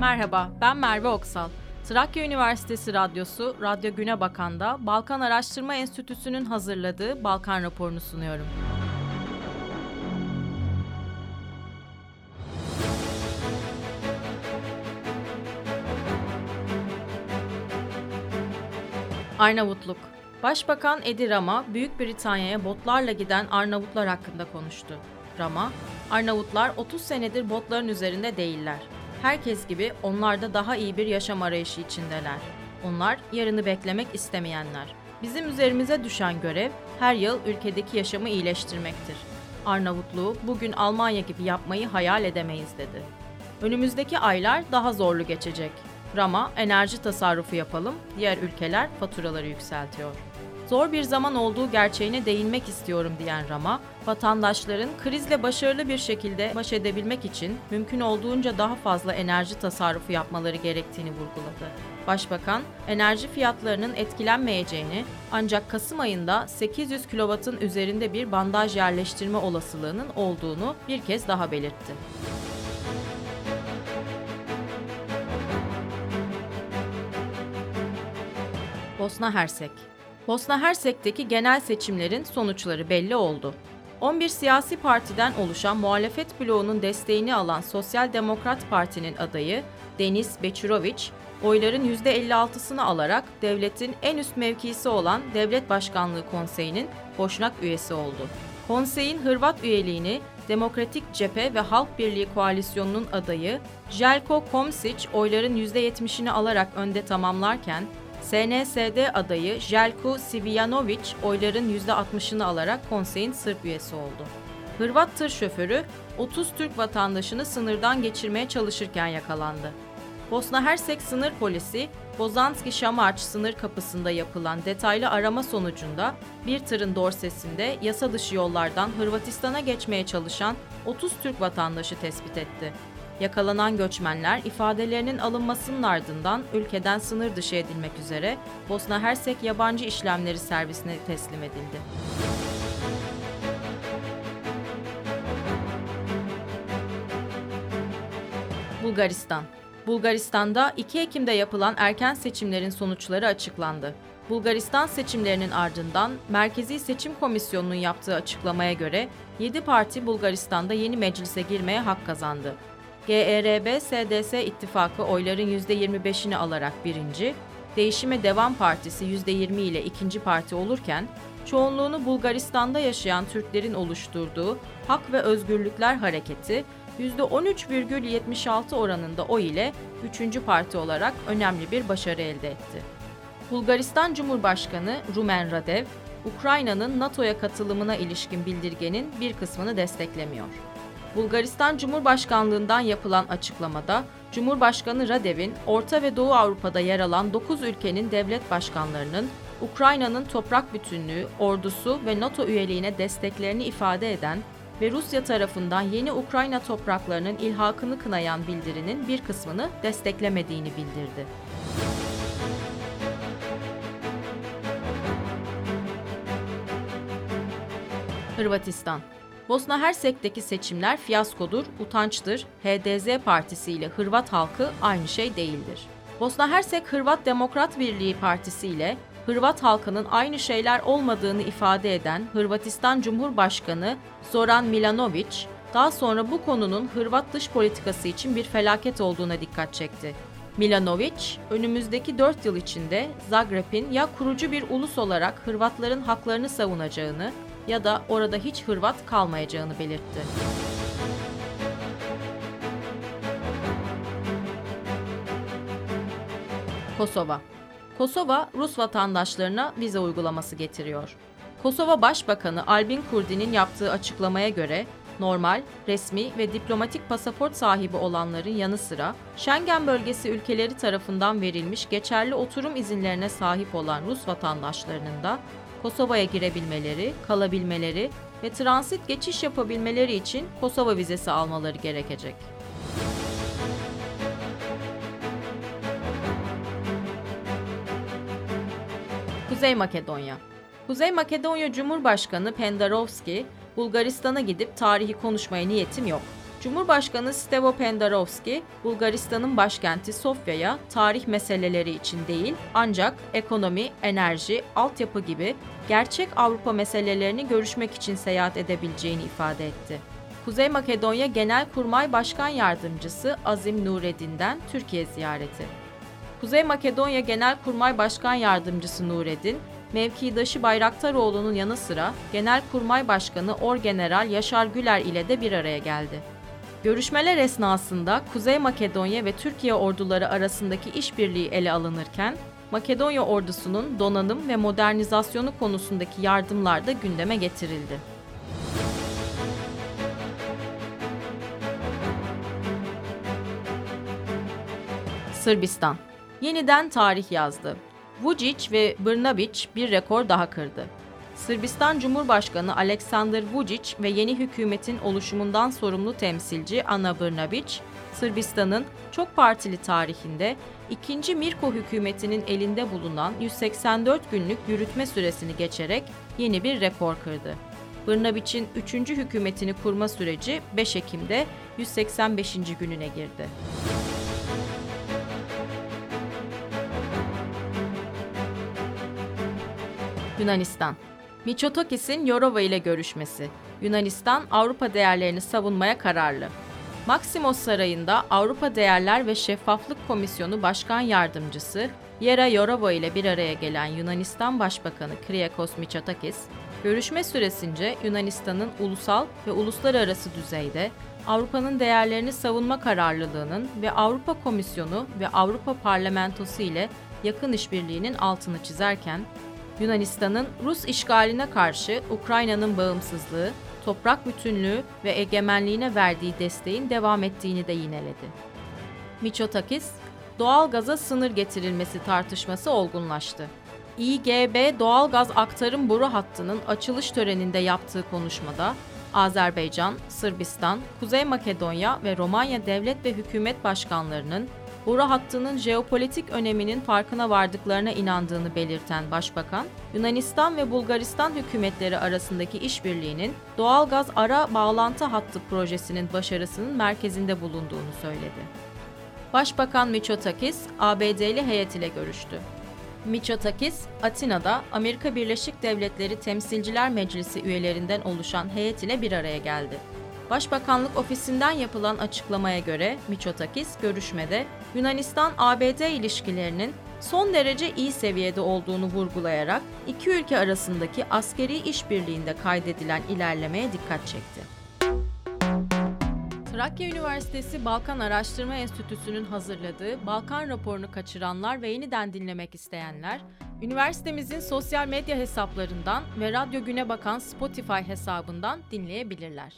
Merhaba, ben Merve Oksal. Trakya Üniversitesi Radyosu, Radyo Güne Bakan'da Balkan Araştırma Enstitüsü'nün hazırladığı Balkan raporunu sunuyorum. Arnavutluk Başbakan Edi Rama, Büyük Britanya'ya botlarla giden Arnavutlar hakkında konuştu. Rama, Arnavutlar 30 senedir botların üzerinde değiller. Herkes gibi onlar da daha iyi bir yaşam arayışı içindeler. Onlar yarını beklemek istemeyenler. Bizim üzerimize düşen görev her yıl ülkedeki yaşamı iyileştirmektir. Arnavutluğu bugün Almanya gibi yapmayı hayal edemeyiz dedi. Önümüzdeki aylar daha zorlu geçecek. Rama enerji tasarrufu yapalım, diğer ülkeler faturaları yükseltiyor. Zor bir zaman olduğu gerçeğine değinmek istiyorum diyen Rama, vatandaşların krizle başarılı bir şekilde baş edebilmek için mümkün olduğunca daha fazla enerji tasarrufu yapmaları gerektiğini vurguladı. Başbakan, enerji fiyatlarının etkilenmeyeceğini ancak Kasım ayında 800 kW'ın üzerinde bir bandaj yerleştirme olasılığının olduğunu bir kez daha belirtti. Bosna Hersek Bosna Hersek'teki genel seçimlerin sonuçları belli oldu. 11 siyasi partiden oluşan muhalefet bloğunun desteğini alan Sosyal Demokrat Parti'nin adayı Denis Beçiroviç, oyların %56'sını alarak devletin en üst mevkisi olan Devlet Başkanlığı Konseyi'nin boşnak üyesi oldu. Konseyin Hırvat üyeliğini Demokratik Cephe ve Halk Birliği Koalisyonu'nun adayı Jelko Komsic oyların %70'ini alarak önde tamamlarken SNSD adayı Jelko Sivijanović oyların %60'ını alarak konseyin Sırp üyesi oldu. Hırvat tır şoförü 30 Türk vatandaşını sınırdan geçirmeye çalışırken yakalandı. Bosna Hersek sınır polisi Bozanski Şamarç sınır kapısında yapılan detaylı arama sonucunda bir tırın dorsesinde yasa dışı yollardan Hırvatistan'a geçmeye çalışan 30 Türk vatandaşı tespit etti. Yakalanan göçmenler ifadelerinin alınmasının ardından ülkeden sınır dışı edilmek üzere Bosna Hersek Yabancı İşlemleri Servisine teslim edildi. Bulgaristan Bulgaristan'da 2 Ekim'de yapılan erken seçimlerin sonuçları açıklandı. Bulgaristan seçimlerinin ardından Merkezi Seçim Komisyonu'nun yaptığı açıklamaya göre 7 parti Bulgaristan'da yeni meclise girmeye hak kazandı. GERB-SDS ittifakı oyların %25'ini alarak birinci, Değişime Devam Partisi %20 ile ikinci parti olurken, çoğunluğunu Bulgaristan'da yaşayan Türklerin oluşturduğu Hak ve Özgürlükler Hareketi, %13,76 oranında oy ile üçüncü parti olarak önemli bir başarı elde etti. Bulgaristan Cumhurbaşkanı Rumen Radev, Ukrayna'nın NATO'ya katılımına ilişkin bildirgenin bir kısmını desteklemiyor. Bulgaristan Cumhurbaşkanlığından yapılan açıklamada Cumhurbaşkanı Radev'in Orta ve Doğu Avrupa'da yer alan 9 ülkenin devlet başkanlarının Ukrayna'nın toprak bütünlüğü, ordusu ve NATO üyeliğine desteklerini ifade eden ve Rusya tarafından yeni Ukrayna topraklarının ilhakını kınayan bildirinin bir kısmını desteklemediğini bildirdi. Hırvatistan Bosna Hersek'teki seçimler fiyaskodur, utançtır. HDZ Partisi ile Hırvat halkı aynı şey değildir. Bosna Hersek Hırvat Demokrat Birliği Partisi ile Hırvat halkının aynı şeyler olmadığını ifade eden Hırvatistan Cumhurbaşkanı Zoran Milanović, daha sonra bu konunun Hırvat dış politikası için bir felaket olduğuna dikkat çekti. Milanović, önümüzdeki 4 yıl içinde Zagreb'in ya kurucu bir ulus olarak Hırvatların haklarını savunacağını ya da orada hiç Hırvat kalmayacağını belirtti. Kosova Kosova, Rus vatandaşlarına vize uygulaması getiriyor. Kosova Başbakanı Albin Kurdi'nin yaptığı açıklamaya göre normal, resmi ve diplomatik pasaport sahibi olanların yanı sıra Schengen bölgesi ülkeleri tarafından verilmiş geçerli oturum izinlerine sahip olan Rus vatandaşlarının da Kosova'ya girebilmeleri, kalabilmeleri ve transit geçiş yapabilmeleri için Kosova vizesi almaları gerekecek. Kuzey Makedonya Kuzey Makedonya Cumhurbaşkanı Pendarovski, Bulgaristan'a gidip tarihi konuşmaya niyetim yok. Cumhurbaşkanı Stevo Pendarovski, Bulgaristan'ın başkenti Sofya'ya tarih meseleleri için değil, ancak ekonomi, enerji, altyapı gibi gerçek Avrupa meselelerini görüşmek için seyahat edebileceğini ifade etti. Kuzey Makedonya Genel Kurmay Başkan Yardımcısı Azim Nureddin'den Türkiye ziyareti. Kuzey Makedonya Genel Kurmay Başkan Yardımcısı Nureddin, mevkidaşı Bayraktaroğlu'nun yanı sıra Genelkurmay Başkanı Orgeneral Yaşar Güler ile de bir araya geldi. Görüşmeler esnasında Kuzey Makedonya ve Türkiye orduları arasındaki işbirliği ele alınırken, Makedonya ordusunun donanım ve modernizasyonu konusundaki yardımlar da gündeme getirildi. Sırbistan yeniden tarih yazdı. Vučić ve Brnabić bir rekor daha kırdı. Sırbistan Cumhurbaşkanı Aleksandar Vučić ve yeni hükümetin oluşumundan sorumlu temsilci Ana Brnabić, Sırbistan'ın çok partili tarihinde ikinci Mirko hükümetinin elinde bulunan 184 günlük yürütme süresini geçerek yeni bir rekor kırdı. Brnabić'in 3. hükümetini kurma süreci 5 Ekim'de 185. gününe girdi. Yunanistan Mitsotakis'in Yorova ile görüşmesi. Yunanistan Avrupa değerlerini savunmaya kararlı. Maksimos Sarayı'nda Avrupa Değerler ve Şeffaflık Komisyonu Başkan Yardımcısı Yera Yorova ile bir araya gelen Yunanistan Başbakanı Kyriakos Mitsotakis, görüşme süresince Yunanistan'ın ulusal ve uluslararası düzeyde Avrupa'nın değerlerini savunma kararlılığının ve Avrupa Komisyonu ve Avrupa Parlamentosu ile yakın işbirliğinin altını çizerken, Yunanistan'ın Rus işgaline karşı Ukrayna'nın bağımsızlığı, toprak bütünlüğü ve egemenliğine verdiği desteğin devam ettiğini de yineledi. Miçotakis, doğal gaza sınır getirilmesi tartışması olgunlaştı. İGB doğal gaz aktarım boru hattının açılış töreninde yaptığı konuşmada Azerbaycan, Sırbistan, Kuzey Makedonya ve Romanya devlet ve hükümet başkanlarının boru hattının jeopolitik öneminin farkına vardıklarına inandığını belirten Başbakan, Yunanistan ve Bulgaristan hükümetleri arasındaki işbirliğinin doğal gaz ara bağlantı hattı projesinin başarısının merkezinde bulunduğunu söyledi. Başbakan Mitsotakis, ABD'li heyet ile görüştü. Mitsotakis, Atina'da Amerika Birleşik Devletleri Temsilciler Meclisi üyelerinden oluşan heyet ile bir araya geldi. Başbakanlık ofisinden yapılan açıklamaya göre Miçotakis görüşmede Yunanistan-ABD ilişkilerinin son derece iyi seviyede olduğunu vurgulayarak iki ülke arasındaki askeri işbirliğinde kaydedilen ilerlemeye dikkat çekti. Trakya Üniversitesi Balkan Araştırma Enstitüsü'nün hazırladığı Balkan raporunu kaçıranlar ve yeniden dinlemek isteyenler, üniversitemizin sosyal medya hesaplarından ve Radyo Güne Bakan Spotify hesabından dinleyebilirler.